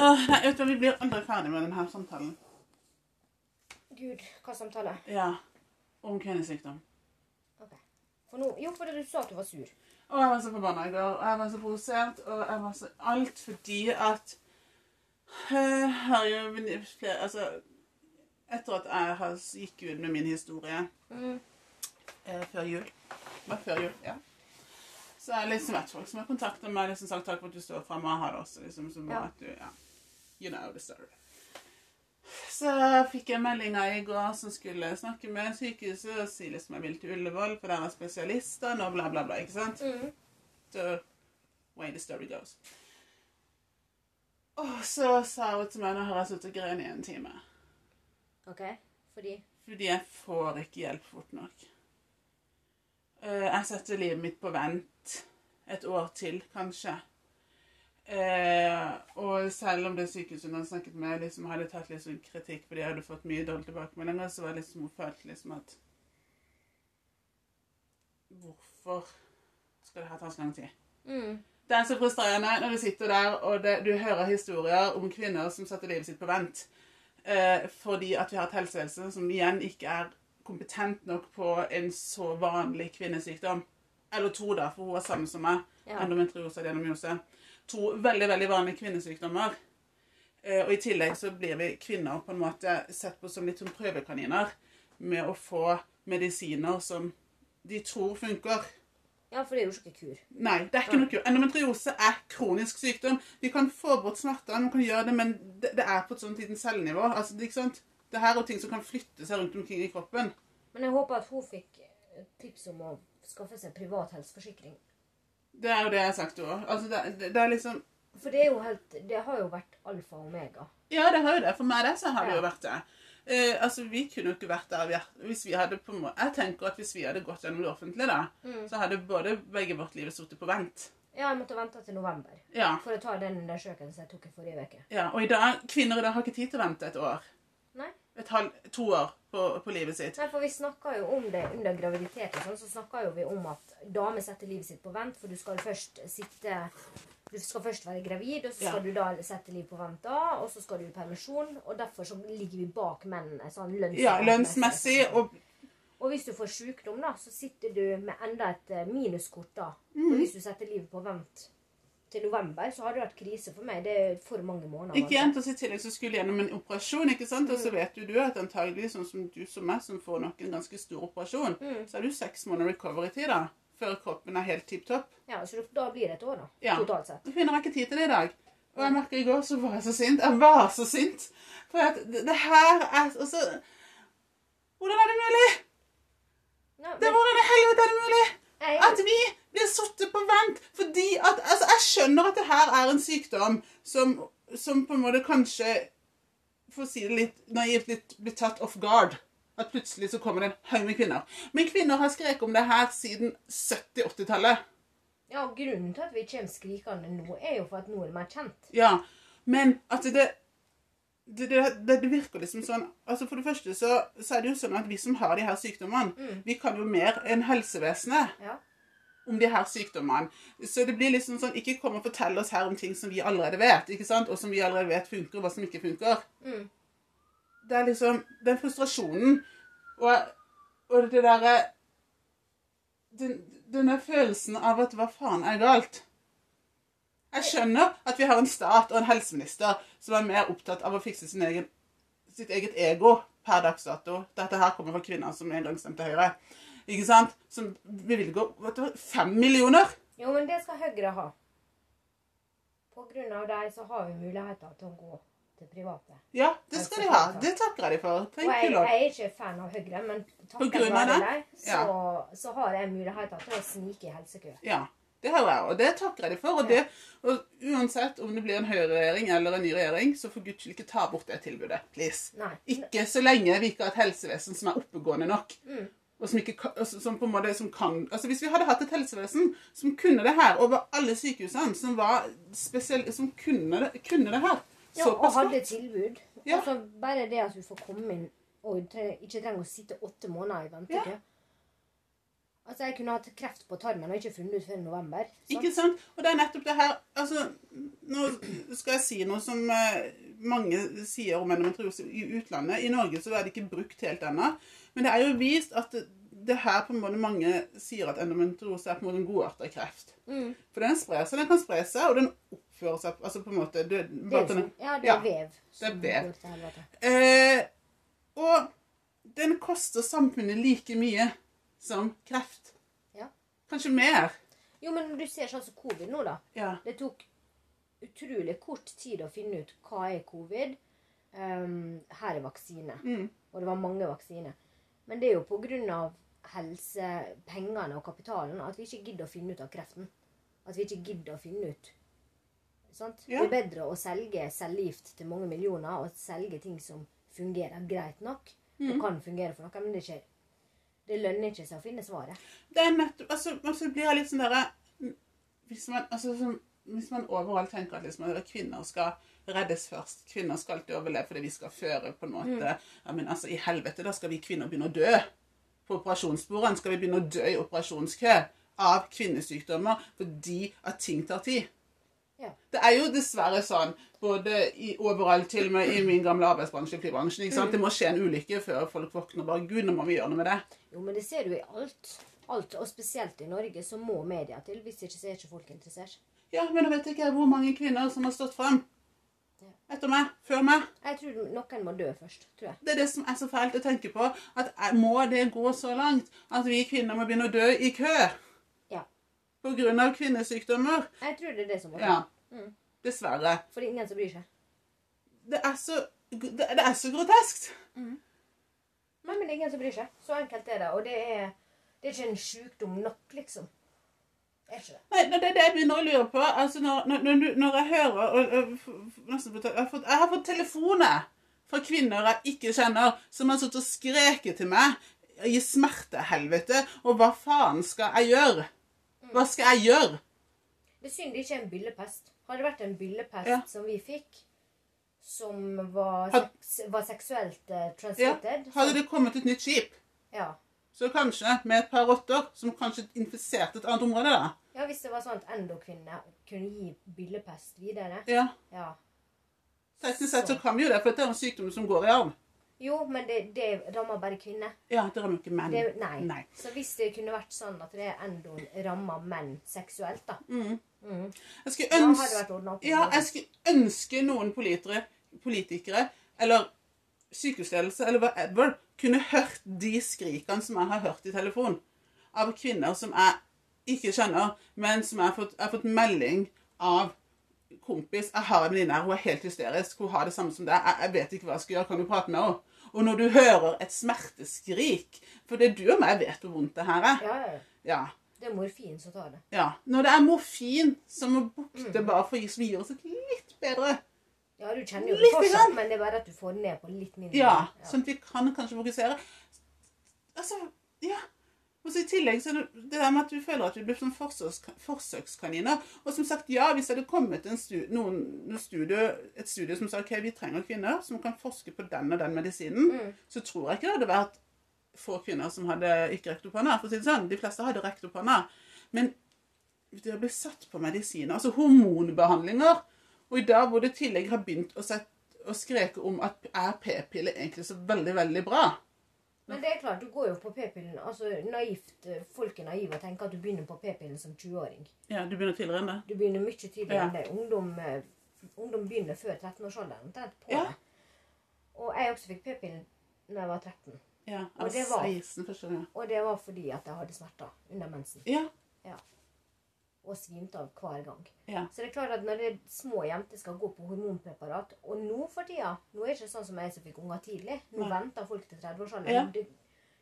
Åh, nei, vet du, vi blir aldri ferdig med denne samtalen. Gud, hva samtale? Ja. Om kvinnesykdom. Ok. For nå, jo, fordi du sa at du var sur. Og jeg var så forbanna i går, og jeg var så provosert, og jeg var så alt fordi at Jeg har jo flere Altså, etter at jeg har gikk ut med min historie Mm. eh, før jul Det var før jul, ja. Så er det liksom vært folk som har kontaktet meg liksom sagt takk for at du står frem, og jeg har det også. liksom, som Ja. at du, ja, You know the story. Så fikk jeg meldinga i går som skulle snakke med sykehuset og si liksom jeg vil til Ullevål, for der er spesialister, og bla, bla, bla. ikke sant? Mm. the way the story goes. Og så sa hun til meg nå har jeg sittet og grein i en time. Ok, fordi Fordi jeg får ikke hjelp fort nok. Eh, jeg setter livet mitt på vent et år til, kanskje. Eh, og selv om det sykehuset hun snakket med, liksom hadde tatt litt sånn kritikk fordi jeg hadde fått mye dårlige tilbakemeldinger, så var det liksom hun følte liksom at Hvorfor skal det her ta så lang tid? mm. Det er så frustrerende når du sitter der og det, du hører historier om kvinner som setter livet sitt på vent. Eh, fordi at vi har et helsevesen som igjen ikke er kompetent nok på en så vanlig kvinnesykdom. Eller to, da, for hun er samme som meg. Ja. Endometriose og adenomyose. To veldig veldig vanlige kvinnesykdommer. Eh, og i tillegg så blir vi kvinner på en måte sett på som litt som prøvekaniner med å få medisiner som de tror funker. Ja, for det er jo ikke kur. Nei, det er ikke noe kur. Endometriose er kronisk sykdom. Vi kan få bort smertene, vi kan gjøre det, men det, det er på et sånt liten cellenivå. Altså, det, ikke sant? det her er ting som kan flytte seg rundt omkring i kroppen. Men jeg håper at hun fikk tips om å skaffe seg privat helseforsikring. Det er jo det jeg har sagt òg. Altså, det, det, det er liksom For det er jo helt Det har jo vært alfa og omega. Ja, det har jo det. For meg det, så har det Ja. jo vært det. Eh, altså, Vi kunne jo ikke vært der vi er, hvis vi hadde på en måte, Jeg tenker at hvis vi hadde gått gjennom det offentlige, da, Mm. så hadde både begge vårt liv sittet på vent. Ja, jeg måtte vente til november Ja. for å ta den undersøkelsen jeg tok i forrige uke. ja. Og i dag, kvinner i dag har ikke tid til å vente et år. Nei. Et halv, to år på, på livet sitt. Nei, for vi snakka jo om det under graviditet og sånn, så snakka jo vi om at damer setter livet sitt på vent, for du skal først sitte Du skal først være gravid, og så skal Ja. du da sette liv på vent da, og så skal du i permisjon, og derfor så ligger vi bak mennene sånn lønnsmessig. Ja, lønnsmessig og Og hvis du får sykdom, da, så sitter du med enda et eh, minuskort da. Mm. Og hvis du setter livet på vent til november, så hadde det vært krise for meg. Det er for mange måneder. Ikke altså. jenter i tillegg som skulle gjennom en operasjon, ikke sant? og så vet jo du at antagelig sånn som du som meg, som får nok en ganske stor operasjon, Mm. så er du seks måneder recovery-tid da, før kroppen er helt tipp topp. Ja, så da blir det et år, da. Ja. Totalt sett. Du finner ikke tid til det i dag. Og jeg merker i går så var jeg så sint. Jeg var så sint. For at det, det her er altså Hvordan er det mulig? Det men, Hvordan i helvete er det mulig? At vi blir satt på vent fordi at Altså, jeg skjønner at det her er en sykdom som, som på en måte kanskje For å si det litt naivt litt blir tatt off guard. At plutselig så kommer det en haug med kvinner. Men kvinner har skreket om det her siden 70-80-tallet. ja, grunnen til at vi kommer skrikende nå, er jo for at noen er mer kjent. Ja, men at det det, det, det virker liksom sånn altså For det første så, så er det jo sånn at vi som har de her sykdommene, Mm. vi kan jo mer enn helsevesenet Ja. om de her sykdommene. Så det blir liksom sånn Ikke kom og fortell oss her om ting som vi allerede vet, ikke sant? og som vi allerede vet funker, og hva som ikke funker. Mm. Det er liksom den frustrasjonen og, og det derre den, Denne følelsen av at hva faen er galt? Jeg skjønner at vi har en stat og en helseminister som er mer opptatt av å fikse sin egen, sitt eget ego per dags dato. Dette her kommer fra kvinner som en gang stemte Høyre. Ikke sant? Som bevilger vet du, fem millioner. Jo, men det skal Høyre ha. På grunn av deg så har vi muligheter til å gå til private. Ja, det skal de ha. Det takker jeg de for. Og jeg, jeg er ikke fan av Høyre, men takket være deg, så, så har jeg muligheter til å snike i helsekø. Ja, det har jeg, og det takker jeg dem for. Og, det, og uansett om det blir en høyreregjering eller en ny regjering, så for guds skyld ikke ta bort det tilbudet. Please. Nei. Ikke så lenge vi ikke har et helsevesen som er oppegående nok. Mm. Og som, ikke, altså, som på en måte som kan Altså Hvis vi hadde hatt et helsevesen som kunne det her over alle sykehusene, som var spesiell, som kunne det, kunne det her Ja, og hadde tilbud. Ja. Altså, bare det at du får komme inn og ikke trenger å sitte åtte måneder i ventekø. Altså, jeg kunne hatt kreft på tarmen og ikke funnet ut før i november. sant? Ikke sant? Og det er nettopp det her altså, Nå skal jeg si noe som eh, mange sier om endometriose i utlandet. I Norge så er det ikke brukt helt ennå. Men det er jo vist at det, her på en måte mange sier at endometriose er på en måte en godartet kreft. Mm. For den sprer seg. Den kan spre seg, og den oppfører seg altså på en måte det, Det er, som- ja, det er Ja, vev. det er vev. Eh, og den koster samfunnet like mye som kreft. Ja. Kanskje mer. Jo, men du ser sånn som covid nå, da. Ja. Det tok utrolig kort tid å finne ut hva er covid. Um, her er vaksine. Mm. Og det var mange vaksiner. Men det er jo på grunn av helsepengene og kapitalen at vi ikke gidder å finne ut av kreften. At vi ikke gidder å finne ut. Sant? Ja. Det er bedre å selge cellegift til mange millioner og selge ting som fungerer greit nok. Mm. Og kan fungere for noe, men det, er ikke, det lønner ikke seg å finne svaret. Det er nettopp altså, altså blir litt sånn derre hvis, man- altså, hvis man overalt tenker at liksom, kvinner skal reddes først Kvinner skal alltid overleve fordi vi skal føre på en måte ja, Men altså, i helvete, da skal vi kvinner begynne å dø. På operasjonsbordene skal vi begynne å dø i operasjonskø av kvinnesykdommer fordi at ting tar tid. Ja. Det er jo dessverre sånn både i, overalt, til og med i min gamle arbeidsbransje, flybransjen. ikke sant? Det må skje en ulykke før folk våkner. Bare Gud, nå må vi gjøre noe med det. Jo, men det ser du i alt. Alt, Og spesielt i Norge så må media til. Hvis ikke så er ikke folk interessert. Ja, men da vet ikke hvor mange kvinner som har stått frem etter meg, før meg. Jeg tror noen må dø først. tror jeg. Det er det som er så fælt å tenke på. At Må det gå så langt at vi kvinner må begynne å dø i kø. Av kvinnesykdommer? Jeg tror det er det som må til. Ja. Mm. Dessverre. For det er ingen som bryr seg. Det er så, det, det er så groteskt. Nei, men det er ingen som bryr seg. Så enkelt er det. Og det er, det er ikke en sjukdom nok, liksom. Det er ikke det. Nei, det er det jeg begynner å lure på. Altså, når, når, når, jeg hører og, og, jeg, har fått, jeg har fått telefoner fra kvinner jeg ikke kjenner, som har sittet og skreket til meg i smertehelvete. Og hva faen skal jeg gjøre? Hva skal jeg gjøre? Det er synd det ikke er en byllepest. Hadde det vært en byllepest Ja. som vi fikk, som var, sex, var seksuelt Ja, transmitted hadde det kommet et nytt skip, ja. så kanskje med et par rotter som kanskje infiserte et annet område, da. ja, hvis det var sånn at endokvinner kunne gi byllepest videre Ja, Ja. Teknisk sett så kan vi jo det, for det er en sykdom som går i arv. Jo, men det, det rammer bare kvinner. Ja, det rammer ikke menn. Det, nei. Nei. Så hvis det kunne vært sånn at det endoen rammer menn seksuelt, da Mm. mm. Jeg skulle ønske Ja, jeg skulle ønske noen politikere, politikere eller sykehusledelse eller whatever kunne hørt de skrikene som jeg har hørt i telefon av kvinner som jeg ikke kjenner, men som jeg har fått, jeg har fått melding av kompis. Jeg har en venninne her, hun er helt hysterisk. Hun har det samme som deg. Jeg, jeg vet ikke hva jeg skal gjøre. Kan du prate med henne? Og når du hører et smerteskrik For det er du og meg vet hvor vondt det her er. Ja, ja, ja. Ja. Det er morfin som tar det. ja. Når det er morfin som må bukte bare for å som gir oss et litt bedre Ja, du kjenner jo det fortsatt, men det er bare at du får det ned på litt mindre. Ja, sånn at vi kan kanskje fokusere. Altså, ja. Og så I tillegg så er det der med at du føler at du blir som forsøks, forsøkskaniner. Og som sagt, ja, hvis det hadde kommet en stu, noen, noen studie, et studie som sa ok, vi trenger kvinner som kan forske på den og den medisinen, Mm. så tror jeg ikke det hadde vært få kvinner som hadde ikke rekt opp hånda. For å si det sånn, De fleste hadde rekt opp hånda. Men det å bli satt på medisiner, altså hormonbehandlinger Og i dag hvor det i tillegg har begynt å, sette, å skreke om at er p-piller egentlig så veldig, veldig bra Men det er klart, du går jo på p-pillen. Altså, naivt, eh, Folk er naive og tenker at du begynner på p-pillen som 20-åring. Ja, du begynner tidligere enn det. Du begynner mye tidligere Ja. enn det. Ungdom, eh, ungdom begynner før 13-årsalderen. omtrent på Ja. Og jeg også fikk p-pillen da jeg var 13. Ja, jeg var det var- 16 første gang. Og det var fordi at jeg hadde smerter under mensen. Ja. Ja, Og svimte av hver gang. ja. Så det er klart at når det små jenter skal gå på hormonpreparat Og nå for tida Nå er det ikke sånn som jeg som fikk unger tidlig. Nå Nei. venter folk til 30-årsalderen. Ja. Det,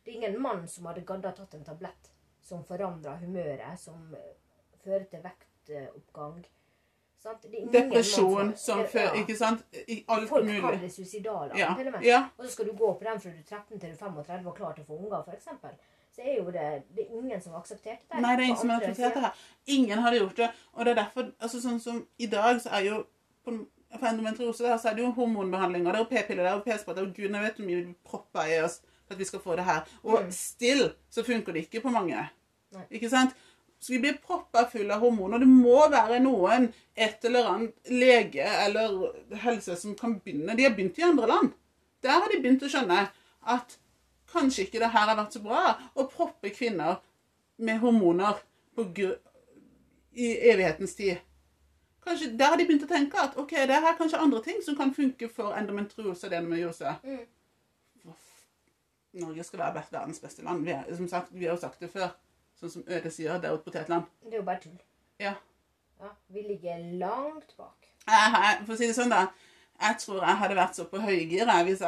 det er ingen mann som hadde gadda tatt en tablett som forandrer humøret, som eh, fører til vektoppgang. Det er Depresjon som Ja. ikke sant? I alt Folk mulig. suicidale Ja. til og med. ja. Og så skal du gå på den fra du er 13 til du er 35 og klar til å få unger, f.eks. Så er jo det, det er ingen som har akseptert det. Nei, det er ingen som har akseptert det her. Ingen hadde gjort det. Og det er derfor, altså sånn som i dag, så er jo på, for endometriose der, så er det jo hormonbehandlinger, det er jo p-piller, det er jo p-spott, det er jo gud, jeg vet hvor mye vi propper i oss for at vi skal få det her. Og Mm. still så funker det ikke på mange. Nei. Ikke sant? Så vi blir proppa full av hormoner. Det må være noen, et eller annet lege eller helse som kan begynne. De har begynt i andre land. Der har de begynt å skjønne at kanskje ikke det her har vært så bra å proppe kvinner med hormoner i evighetens tid. Kanskje Der har de begynt å tenke at ok, det er kanskje andre ting som kan funke for endometriose og adenomyose. Mm. Norge skal være verdens beste land. Vi, er, som sagt, vi har jo sagt det før. Sånn som Øde sier, det er jo et potetland. Det er jo bare tull. Ja. Ja, vi ligger langt bak. Jeg, jeg, for å si det sånn, da. Jeg tror jeg hadde vært så på høygir hvis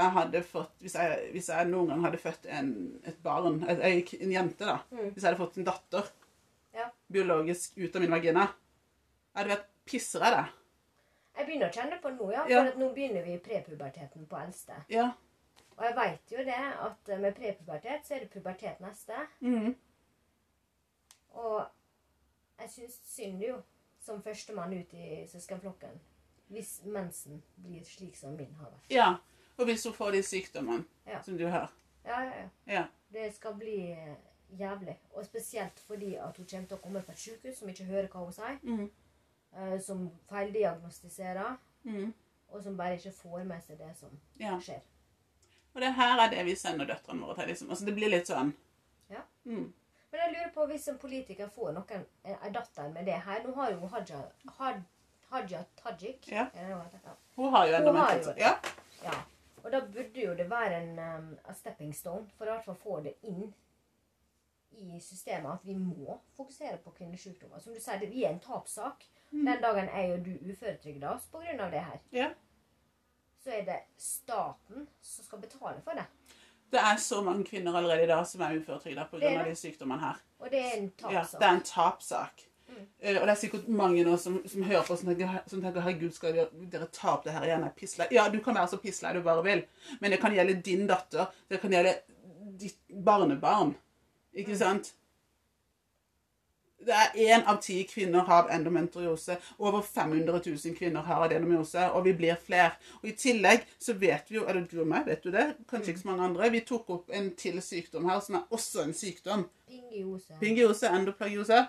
Hvis hvis jeg noen gang hadde født en, et barn, et, en jente, da. Mm. Hvis jeg hadde fått en datter Ja. biologisk ut av min vagina. Jeg hadde vært pissere, det. Jeg begynner å kjenne på nå, ja. For Ja. nå begynner vi prepuberteten på eldste. Ja. Og jeg veit jo det at med prepubertet så er det pubertet neste. Mm. Og jeg syns synd jo, som førstemann ut i søskenflokken, hvis mensen blir slik som min har vært. ja. Og hvis hun får de sykdommene Ja. som du har. Ja, ja, ja. Ja. Det skal bli eh, jævlig. Og spesielt fordi at hun kommer til å komme på et sykehus som ikke hører hva hun sier. Mhm. eh, Som feildiagnostiserer. Mm. Og som bare ikke får med seg det som ja. skjer. Og det her er det vi sender døtrene våre til. liksom. Altså, det blir litt sånn Ja. Mm. Men jeg lurer på hvis en politiker får noen, en, en datter med det her Nå har jo Haja, Had, Haja Tajik Ja. Eller noe heter? ja. Hun har jo enda mer jo det. Ja. ja. Og da burde jo det være en um, stepping stone for å i hvert fall få det inn i systemet at vi må fokusere på kvinnesykdommer. Som du sier, det- vi er en tapssak. Mm. Den dagen jeg og du uføretrygda oss pga. det her, ja. så er det staten som skal betale for det. Det er så mange kvinner allerede i dag som er uføretrygda er pga. de sykdommene her. Og det er en Ja, det er en tapssak. Mm. Eh, og det er sikkert mange nå som, som hører på som tenker, som tenker herregud, skal dere, dere ta opp det her igjen? Pisslei. Ja, du kan være så pisslei du bare vil, men det kan gjelde din datter. Det kan gjelde ditt barnebarn. Ikke sant? Det er én av ti kvinner har endometriose. Over 500 000 kvinner har adenomyose, og vi blir flere. Og I tillegg så vet vi jo, eller du og meg vet du det, kanskje ikke så mange andre, vi tok opp en til sykdom her, som er også en sykdom. Pingiose. Pingiose, endoplagiose,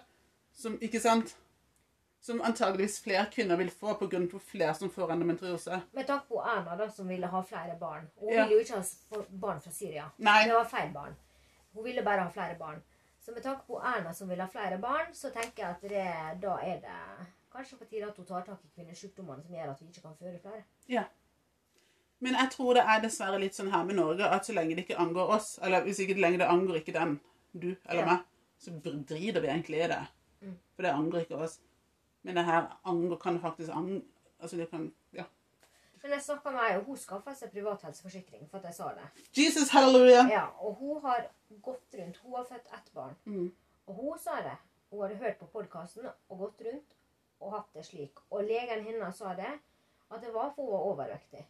som, ikke sant? Som antageligvis flere kvinner vil få av flere som får endometriose. Med tanke på Erna, da, som ville ha flere barn. Hun Ja. ville jo ikke ha barn fra Syria. Nei. Det var feil barn. Hun ville bare ha flere barn. Så med tanke på Erna som vil ha flere barn, så tenker jeg at det, da er det kanskje på tide at hun tar tak i kvinnesykdommene som gjør at vi ikke kan føre flere. Ja. Men jeg tror det er dessverre litt sånn her med Norge at så lenge det ikke angår oss, eller hvis ikke lenge det angår ikke den, du eller Ja. meg, så driter vi egentlig i det. For det angrer ikke oss. Men det her angår, kan faktisk angre Altså det kan Ja. Men jeg snakka med ei, og hun skaffa seg privat helseforsikring for at jeg sa det. Jesus, halleluja! Ja, Og hun har gått rundt. Hun har født ett barn. Mm. Og hun sa det. Hun hadde hørt på podkasten og gått rundt og hatt det slik. Og legen hennes sa det, at det var for hun var overvektig.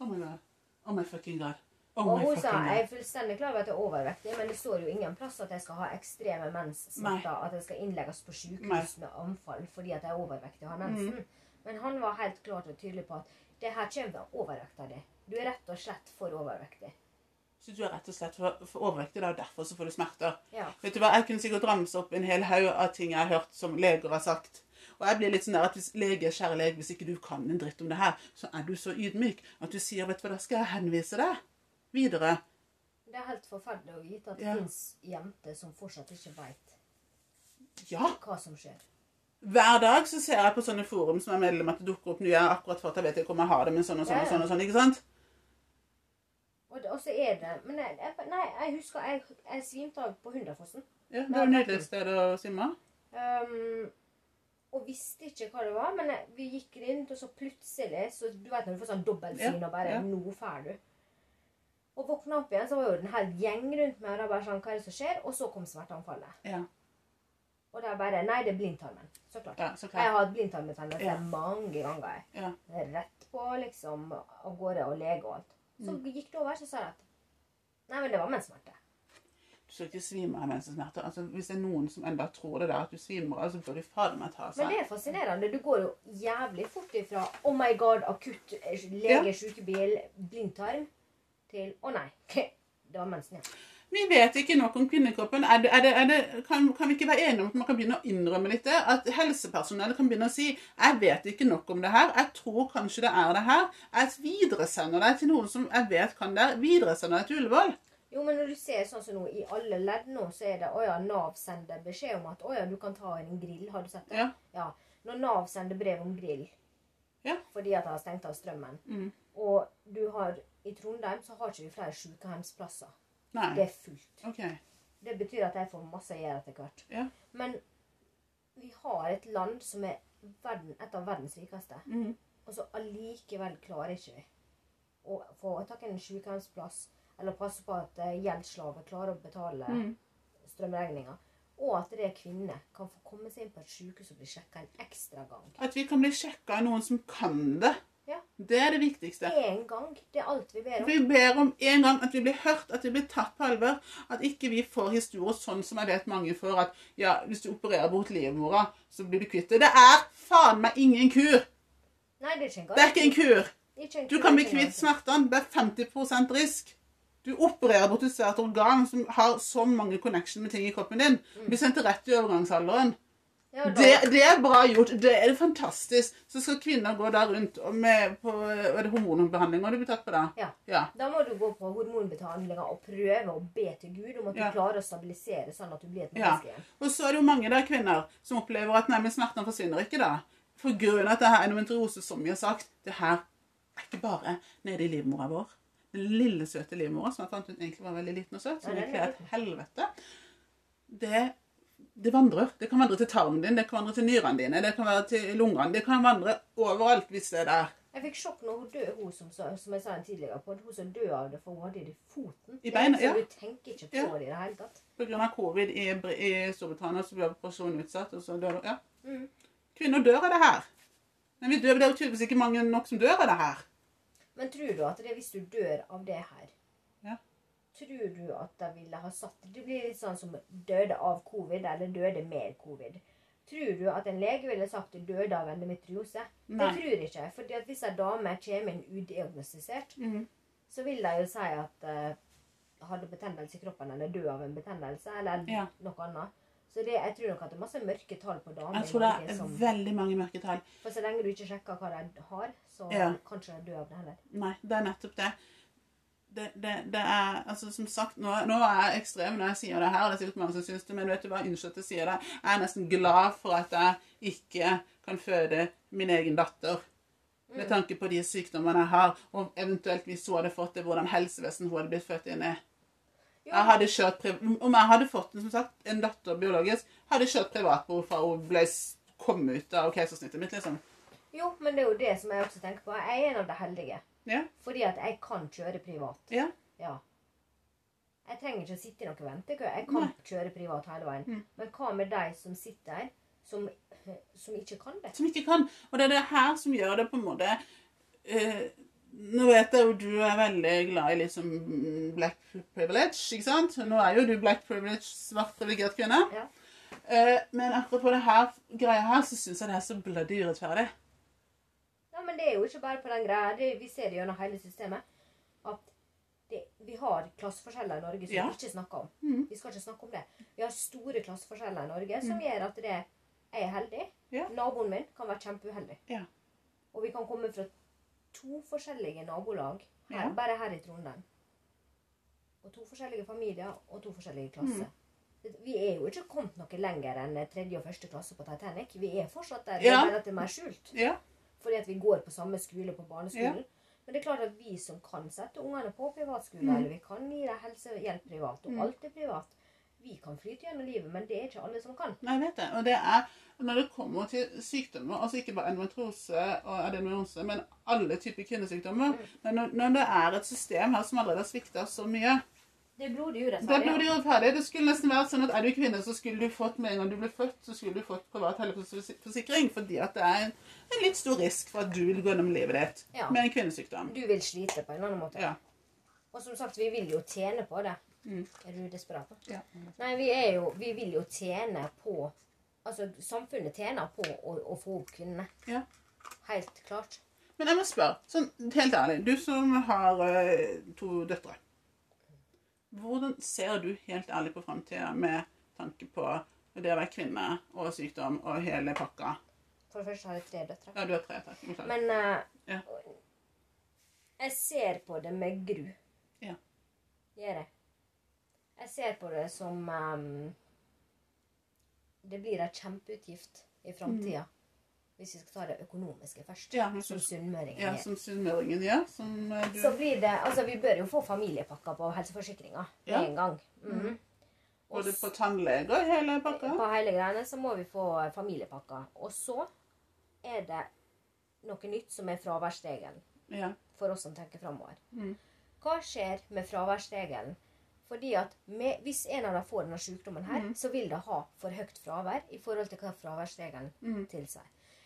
Oh my god. Oh my fucking god. Oh Og hun sa jeg er fullstendig klar over at jeg er overvektig, men det står jo ingen plass at jeg skal ha ekstreme menssmerter. At jeg skal innlegges på. Mm. sykehus med anfall fordi at jeg er overvektig og har mensen. Men han var helt klart og tydelig på at det her kommer av overvekta di. Du er rett og slett for overvektig. Så du er rett og slett for, for overvektig, da, og derfor så får du smerter. Ja. Vet du hva, Jeg kunne sikkert ramse opp en hel haug av ting jeg har hørt som leger har sagt. Og jeg blir litt sånn der at hvis lege, kjære lege, hvis ikke du kan en dritt om det her, så er du så ydmyk at du sier vet du hva, da skal jeg henvise deg videre. Det er helt forferdelig å vite at det Ja. fins jenter som fortsatt ikke veit Ja. hva som skjer. Hver dag så ser jeg på sånne forum som er medlem at det dukker opp nye akkurat for at jeg vet ikke om jeg har det, men sånn og sånn og Ja, sånn. og sånn, ikke sant? Og, det, og så er det Men jeg, jeg, nei, jeg husker jeg, jeg svimte av på Hunderfossen. Ja, Det er jo nydelig sted å simme. Um, og visste ikke hva det var, men jeg, vi gikk rundt, og så plutselig så Du vet når du får sånn dobbeltsyn Ja, og bare ja. Nå drar du. Og våkna opp igjen, så var jo en hel gjeng rundt meg. Og da bare sånn, hva er det som skjer? Og så kom smerteanfallet. Ja. Og er bare Nei, det er blindtarmen. Så klart. ja, så Jeg har hatt blindtarmbetennelse Ja. mange ganger. Ja. Rett på liksom av gårde og lege og alt. Så Mm. gikk det over, så sa jeg at Nei, men det var menssmerte. Du skal ikke svime av mensensmerter. Altså, hvis det er noen som enda tror det der at du svimer av, så bør de fader meg ta Men det er fascinerende. Du går jo jævlig fort ifra 'oh my god, akutt lege, lege, sykebil, blindtarm' til 'å nei, det var mensen', ja. Vi vet ikke nok om kvinnekroppen. Er det, er det, er det, kan, kan vi ikke være enige om at man kan begynne å innrømme litt det? At helsepersonell kan begynne å si 'Jeg vet ikke nok om det her. Jeg tror kanskje det er det her.' Jeg videresender deg til noen som jeg vet kan det. Videresender deg til Ullevål. Jo, men når du ser sånn som nå, i alle ledd nå, så er det å ja, Nav sender beskjed om at å ja, du kan ta en grill. Har du sett det? Ja. Når Nav sender brev om grill Ja. fordi at de har stengt av strømmen, Mm. og du har i Trondheim så har ikke vi flere sykehjemsplasser. Det er fullt. Okay. Det betyr at jeg får masse å gjøre etter hvert. Ja. Men vi har et land som er verden, et av verdens rikeste. Mm. Og så allikevel klarer ikke vi å få tak i en sykehjemsplass eller passe på at gjeldsslaver klarer å betale Mm. strømregninga. Og at det er kvinner kan få komme seg inn på et sykehus og bli sjekka en ekstra gang. At vi kan bli sjekka av noen som kan det. Det er det viktigste. Én gang. Det er alt vi ber om. Vi ber om en gang at vi blir hørt, at vi blir tatt på alvor. At ikke vi får historier sånn som jeg vet mange får, at ja, hvis du opererer bort livmora, så blir du kvitt det. Det er faen meg ingen kur! Nei, det er ikke en Det er ikke en kur! Ikke en Du kan bli kvitt smertene. Det er 50% risk. Du opererer bort et svært organ som har så mange connection med ting i kroppen din. Blir sendt rett i overgangsalderen. Da, Det, det er bra gjort. Det er fantastisk. Så skal kvinner gå der rundt med på er det hormonbehandling. Du blitt tatt på det? Ja. ja. da må du gå på hormonbehandlinger og prøve å be til Gud om at du Ja. klarer å stabilisere sånn at du blir et Ja. menneske igjen. Og så er det jo mange der kvinner som opplever at nei, smertene forsvinner ikke da. For grunnen at det her endometriose, som vi har sagt, det her er ikke bare nede i livmora vår. Den lille, søte livmora, som jeg fant ut egentlig var veldig liten og søt, som er er et helvete, det, det vandrer. Det kan vandre til tarmen din, det kan vandre til nyrene dine, det kan være til lungene. Det kan vandre overalt hvis det er der. Jeg fikk sjokk når hun døde, hun som, som jeg sa en tidligere på, hun som døde av det, for hun hadde det i foten. I beina, ja. liksom. Du tenker ikke på Ja. det i det hele tatt. På grunn av covid i, i Storbritannia så ble operasjonen utsatt, og så dør du. Ja. Mm. Kvinner dør av det her. Men vi dør, det er jo tydeligvis ikke mange nok som dør av det her. Men tror du at det hvis du dør av det her. Tror du at de ville ha satt Det blir litt sånn som døde av covid, eller døde med covid. Tror du at en lege ville sagt du døde av endometriose? Nei. Det tror jeg ikke. fordi at hvis ei dame kommer inn udiagnostisert, Mhm. så vil de jo si at uh, hadde betennelse i kroppen eller død av en betennelse eller Ja. noe annet. Så det, jeg tror nok at det er masse mørketall på damer. Jeg tror det er som- veldig mange mørketall. For så lenge du ikke sjekker hva de har, så Ja. kanskje de dør av det heller. Nei, det er nettopp det. Det, det, det er altså Som sagt, nå, nå er jeg ekstrem når jeg sier det her. Det er sikkert mange som syns det, men vet du hva, unnskyld at jeg sier det. Jeg er nesten glad for at jeg ikke kan føde min egen datter. Med tanke på de sykdommene jeg har, og eventuelt hvis hun hadde fått det, hvordan helsevesenet hun hadde blitt født inn i. Jeg hadde kjørt Om jeg hadde fått som sagt, en datter biologisk, hadde jeg kjørt privatbord fra hun ble kom ut av keisersnittet mitt, liksom. Jo, men det er jo det som jeg også tenker på. Jeg er en av de heldige. Ja. Fordi at jeg kan kjøre privat. Ja. Ja. Jeg trenger ikke å sitte i noen ventekø. Jeg kan Nei. kjøre privat hele veien. Mm. Men hva med de som sitter som, som ikke kan det? Som ikke kan. Og det er det her som gjør det på en måte eh, Nå vet jeg jo du er veldig glad i liksom black privilege, ikke sant? Nå er jo du black privilege, svart privilegert kvinne. Ja. Eh, men akkurat på det her greia her, så syns jeg det er så bloody urettferdig. Ja, men det er jo ikke bare på den greia. Det, vi ser det gjennom hele systemet. At det, vi har klasseforskjeller i Norge som Ja. vi ikke snakker om. Mm. Vi skal ikke snakke om det. Vi har store klasseforskjeller i Norge som gjør at det er heldig. Ja. Naboen min kan være kjempeuheldig. Ja. Og vi kan komme fra to forskjellige nabolag her, bare her i Trondheim. Og to forskjellige familier og to forskjellige klasser. Mm. Vi er jo ikke kommet noe lenger enn tredje og første klasse på Titanic. Vi er fortsatt der, Ja. det bare at det er mer skjult. Ja. Fordi at vi går på samme skole på barneskolen. Men det er klart at vi som kan sette ungene på privatskole, Mm. eller vi kan gi dem helsehjelp privat, og Mm. alt er privat, vi kan flyte gjennom livet, men det er ikke alle som kan. Nei, vet jeg. Og det er når det kommer til sykdommer, altså ikke bare endometrose og adenomyose, men alle typer kvinnesykdommer Mm. Men når, når det er et system her som allerede har svikta så mye Det er blodig urettferdig. blir det urettferdig. Det skulle nesten vært sånn at er du kvinne, så skulle du fått med en gang du ble født, så skulle du fått privat helseforsikring. Fordi at det er en, en litt stor risk for at du vil gå gjennom livet ditt Ja. med en kvinnesykdom. Du vil slite på en annen måte. Ja. Og som sagt, vi vil jo tjene på det. Mm. Er du desperat? da? Ja. Nei, vi jo Vi vil jo tjene på Altså, samfunnet tjener på å, å få opp kvinnene. Ja. Helt klart. Men jeg må spørre, sånn helt ærlig, du som har uh, to døtre. Hvordan ser du helt ærlig på framtida med tanke på det å være kvinne og sykdom og hele pakka? For det første har jeg tre døtre. Ja, du har tre, takk. Men uh, Ja. jeg ser på det med gru. Ja. Gjør jeg. Jeg ser på det som um, Det blir en kjempeutgift i framtida. Hvis vi skal ta det økonomiske først. Mm. Ja, som sunnmøringen Ja, som sunnmøringen ja, Som eh, du Så blir det Altså, vi bør jo få familiepakker på helseforsikringa med Ja. en gang. Mm. Og Både på tannlege og hele pakka. på hele greiene så må vi få familiepakker. Og så er det noe nytt som er fraværsregelen. Ja. for oss som tenker framover. Mm. Hva skjer med fraværsregelen? Fordi at med, Hvis en av dem får denne sykdommen, her, Mm. så vil det ha for høyt fravær i forhold til hva fraværsregelen Mm. tilsier.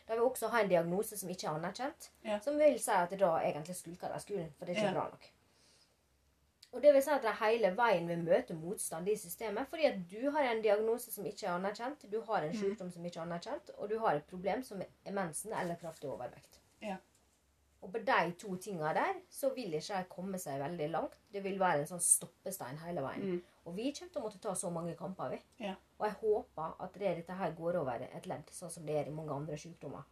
Da vil også ha en diagnose som ikke er anerkjent, Ja. som vil si at det da egentlig skulker de skolen, for det er ikke Ja. bra nok. Og det vil si at de hele veien vil møte motstand i systemet, fordi at du har en diagnose som ikke er anerkjent, du har en Mm. som ikke er anerkjent, og du har et problem som er mensen eller kraftig overvekt. Ja. Og på de to tinga der så vil ikke de komme seg veldig langt. Det vil være en sånn stoppestein hele veien. Mm. Og vi kommer til å måtte ta så mange kamper, vi. Ja. Og jeg håper at det, dette her går over et ledd, sånn som det er i mange andre sykdommer.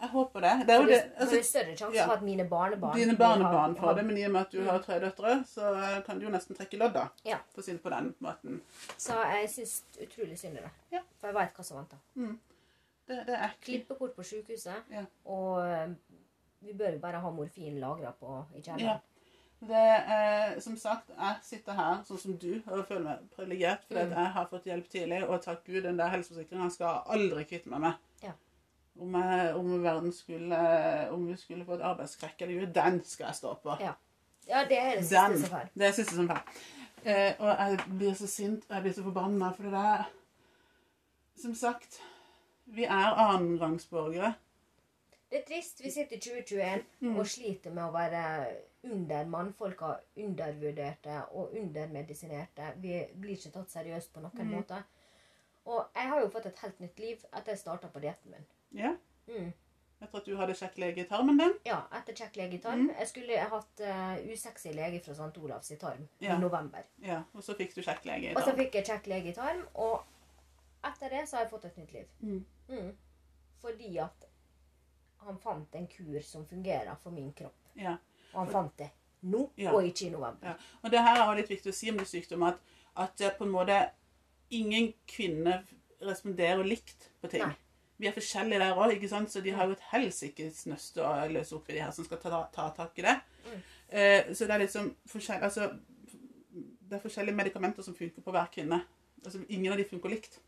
Jeg håper det. Det er jo det, altså, det er større sjanse ja. for at mine barnebarn Dine barnebarn får det, men i og med at du har tre døtre, så eh, kan du jo nesten trekke lodd, da. Ja. For å si det på den måten. Så jeg syns utrolig synd i det. Ja. For jeg veit hva som venter. Det, det er. Klippekort på sykehuset, Ja. og eh, vi bør jo bare ha morfin lagra på i Ja. Det er, som sagt, jeg sitter her sånn som du og føler meg privilegert fordi Mm. jeg har fått hjelp tidlig, og takk Gud, den der helseforsikringen skal aldri kvitte meg med. Ja. Om, jeg, om verden skulle Om vi skulle få et arbeidskrekk eller jo, den skal jeg stå på. Ja. Ja, det er det siste Den. som fær. Det er det siste som fær. Eh, og jeg blir så sint, og jeg blir så forbanna, for det der Som sagt, vi er annenrangsborgere. Det er trist. Vi sitter i 2021 Mm. og sliter med å være under mannfolka, undervurderte og undermedisinerte. Vi blir ikke tatt seriøst på noen Mm. måte. Og jeg har jo fått et helt nytt liv etter jeg starta på dietten min. Ja. Mm. Etter at du hadde kjekk lege i tarmen din. Ja, etter kjekk lege i tarm. Mm. Jeg skulle hatt uh, usexy lege fra St. Olavs i tarm Ja. i november. Ja, Og så fikk du kjekk lege i Og så fikk jeg kjekk lege i tarm, og etter det så har jeg fått et nytt liv. Mm. Mm. Fordi at han fant en kur som fungerer for min kropp. Ja. Og han fant det nå, Ja. og ikke i november. Ja. Og det her er også litt viktig å si om det sykdom, at, at eh, på en måte ingen kvinner responderer likt på ting. Nei. Vi er forskjellige der òg, ikke sant? så de har jo et helsikes nøste å løse opp i de her som skal ta, ta tak i det. Mm. Eh, så det er liksom forskjell, altså, det er forskjellige medikamenter som funker på hver kvinne. Altså, ingen av de funker likt.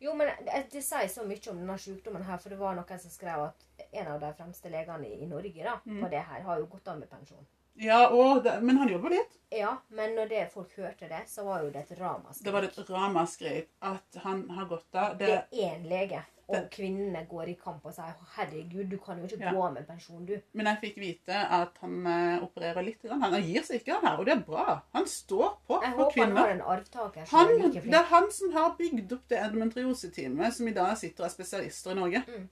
Jo, men det, det sier så mye om denne sykdommen her, for det var noen som skrev at en av de fremste legene i, Norge da, Mm. på det her har jo gått av med pensjon. Ja, og Men han jobber litt. Ja, men når det folk hørte det, så var jo det et ramaskrik. Det var et ramaskrik at han har gått av. Det Det, er én lege, og kvinnene går i kamp og sier 'herregud, du kan jo ikke Ja. gå med pensjon, du'. men jeg fikk vite at han eh, opererer litt. Han gir seg ikke, han her, og det er bra. Han står på Jeg for håper han har en arvtaker som Han, er like det er han som har bygd opp det endometrioseteamet som i dag sitter og er spesialister i Norge. Mm.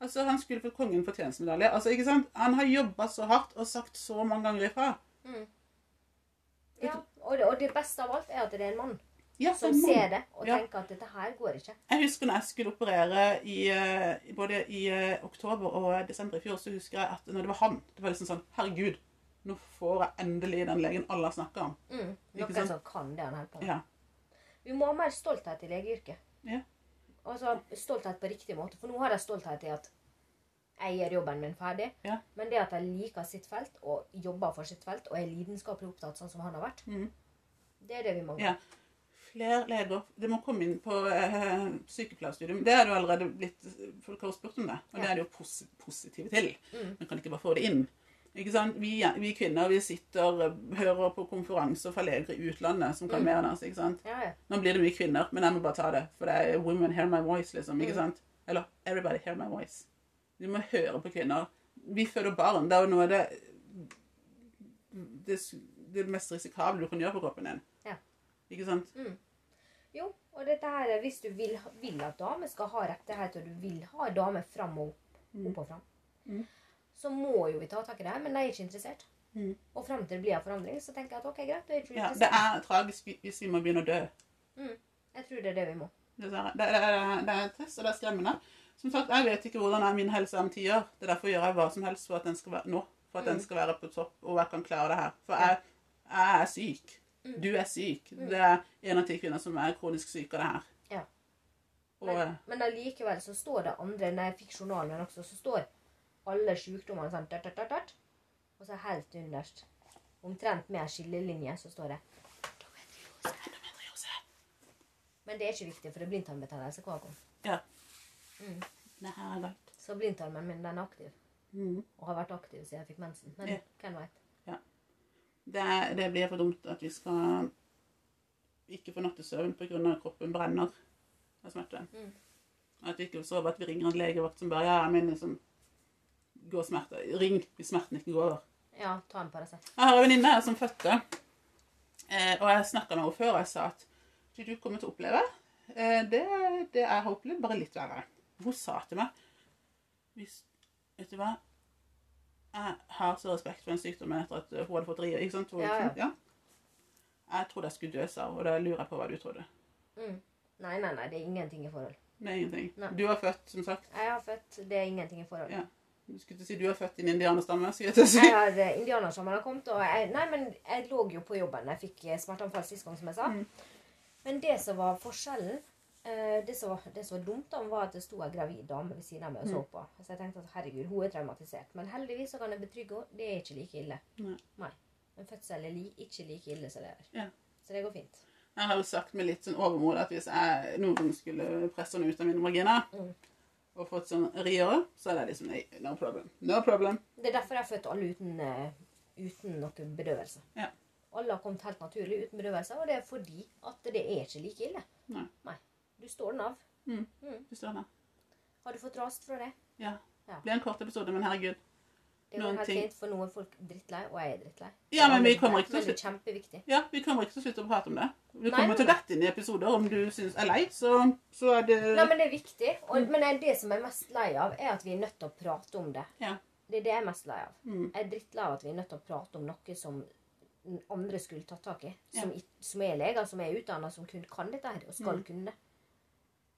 Altså, Han skulle fått Kongen fortjenstmedalje. Altså, ikke sant? Han har jobba så hardt og sagt så mange ganger ifra. Mm. Ja, og det, og det beste av alt er at det er en mann Ja, som en ser det og Ja. tenker at dette her går ikke. Jeg husker når jeg skulle operere i, eh, både i eh, oktober og desember i fjor, så husker jeg at når det var han Det var liksom sånn Herregud, nå får jeg endelig den legen alle har snakka om. Mm. Noen sånn? som kan det han holder på med. Ja. Vi må ha mer stolthet i legeyrket. Ja. Altså stolthet på riktig måte. For nå har jeg stolthet i at jeg gjør jobben min ferdig. Ja. Men det at jeg liker sitt felt og jobber for sitt felt og er lidenskapelig opptatt sånn som han har vært, mm. det er det vi mangler. Ja. Flere leger Det må komme inn på eh, sykepleierstudium. Det er jo allerede blitt Folk har spurt om det, og det er de jo pos positive til. Mm. Men kan ikke bare få det inn. Ikke sant? Vi, vi kvinner vi sitter hører på konferanser fra leger i utlandet som kan Mm. mer enn oss. ikke sant? Ja, ja. Nå blir det mye kvinner, men jeg må bare ta det. For det er 'women hear my voice', liksom. ikke Mm. sant? Eller 'everybody hear my voice'. Vi må høre på kvinner. Vi føder barn. Det er jo noe av det det, det mest risikable du kan gjøre på kroppen din. Ikke sant? Jo, og dette her, er hvis du vil, vil at damer skal ha rettigheter, og du vil ha damer fram og opp, Mm. opp og fram, Mm. så må jo vi ta tak i det her, men de er ikke interessert. Mm. Og frem til det blir en forandring, så tenker jeg at ok, greit. Det er, ikke Ja, det, er tragisk hvis vi må begynne å dø. jeg tror det er det vi må. Det Det, det, er, det er trist, og det er skremmende. Som sagt, jeg vet ikke hvordan er min helse om ti år. Det er derfor jeg gjør jeg hva som helst for at den skal være nå. For at den skal være på topp, og jeg kan klare det her. For jeg, jeg er syk. Du er syk. Det er en av ti kvinner som er kronisk syk av det her. Ja. Og Men, men allikevel så står det andre Når jeg fikk journalen også, så står alle sykdommene sånn dart, dart, dart. Og så helt underst, omtrent med skillelinje, så står det endometriose. Men det er ikke viktig, for det er blindtarmbetennelse hver gang. Ja. Mm. Det er galt. Så blindtarmen min den er aktiv. Mm. Og har vært aktiv siden jeg fikk mensen. Men Ja. hvem vet. Det, det blir for dumt at vi skal ikke få nattesøvn pga. at kroppen brenner av smerte. Mm. At vi ikke sover, at vi ringer en legevakt som bare Ja, men liksom går smerte. Ring hvis smerten ikke går over. Ja, ta en Paracet. Jeg har en venninne som fødte, eh, og jeg snakka med henne før, og jeg sa at det du kommer til å oppleve, eh, det, det jeg har opplevd, bare litt verre. Hun sa til meg hvis, Vet du hva? Jeg har så respekt for den sykdommen etter at hun hadde fått rie. Ikke sant? Hun, Ja, ja. Jeg trodde jeg skulle dø, sa hun, og da lurer jeg på hva du trodde. Mm. Nei, nei, nei, det er ingenting i forhold. Det er ingenting. Nei. Du har født, som sagt. Jeg har født, det er ingenting i forhold. Ja. Du skulle til å si du har født i en indianerstamme, skulle jeg til å si. Jeg har eh, indianersommeren har kommet, og jeg, nei, men jeg lå jo på jobben. Jeg fikk eh, smerteanfall sist gang, som jeg sa. Mm. Men det som var forskjellen, det som, det som var dumt, da, var at det sto en gravid dame ved siden av meg og Mm. så på. Så jeg tenkte at herregud, hun er traumatisert. Men heldigvis så kan jeg betrygge henne, det er ikke like ille. Nei. Nei. En fødsel er li, ikke like ille som det er. Ja. Så det går fint. Jeg har jo sagt med litt sånn overmod at hvis jeg noen skulle presse henne ut av mine vagina Mm. og fått sånn riere, så er det liksom nei, no problem. No problem. Det er derfor jeg har født alle uten, eh, uten noen bedøvelse. Ja. Alle har kommet helt naturlig uten bedøvelse, og det er fordi at det er ikke like ille. Nei. Nei. Du står den av. Du står der. Har du fått rast fra det? Ja. Ja. Det blir en kort episode, men herregud. Det er jo helt ting- fint for noen folk drittlei, og jeg er drittlei. Ja, men vi er kommer ikke til å slutte. kjempeviktig. Ja, vi kommer ikke til å slutte å prate om det. Vi Nei, kommer til å dette inn i episoder. Om du syns er lei, så, så er det Nei, men det er viktig. Og, men det som jeg er mest lei av, er at vi er nødt til å prate om det. Ja. Det er det jeg er mest lei av. Mm. Jeg er drittlei av at vi er nødt til å prate om noe som andre skulle tatt tak i. Som, Ja. som er leger, som er utdanna, som kun kan dette her, og skal Mm. kunne det.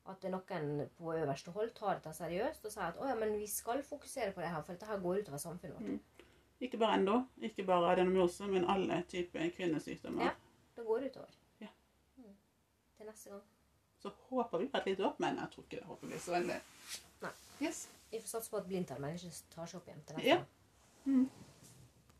At noen på øverste hold tar dette seriøst og sier at å ja, men vi skal fokusere på det her, for dette her går utover samfunnet vårt. Mm. Ikke bare ennå, ikke bare adenomyose, men alle typer kvinnesykdommer. Ja. Det går utover. Ja. Mm. Til neste gang. Så håper vi på et lite opp, men jeg tror ikke det håper blir så veldig. Nei. Yes. Vi får satse på at blindtarmen ikke tar seg opp igjen til neste Ja. gang. Mm.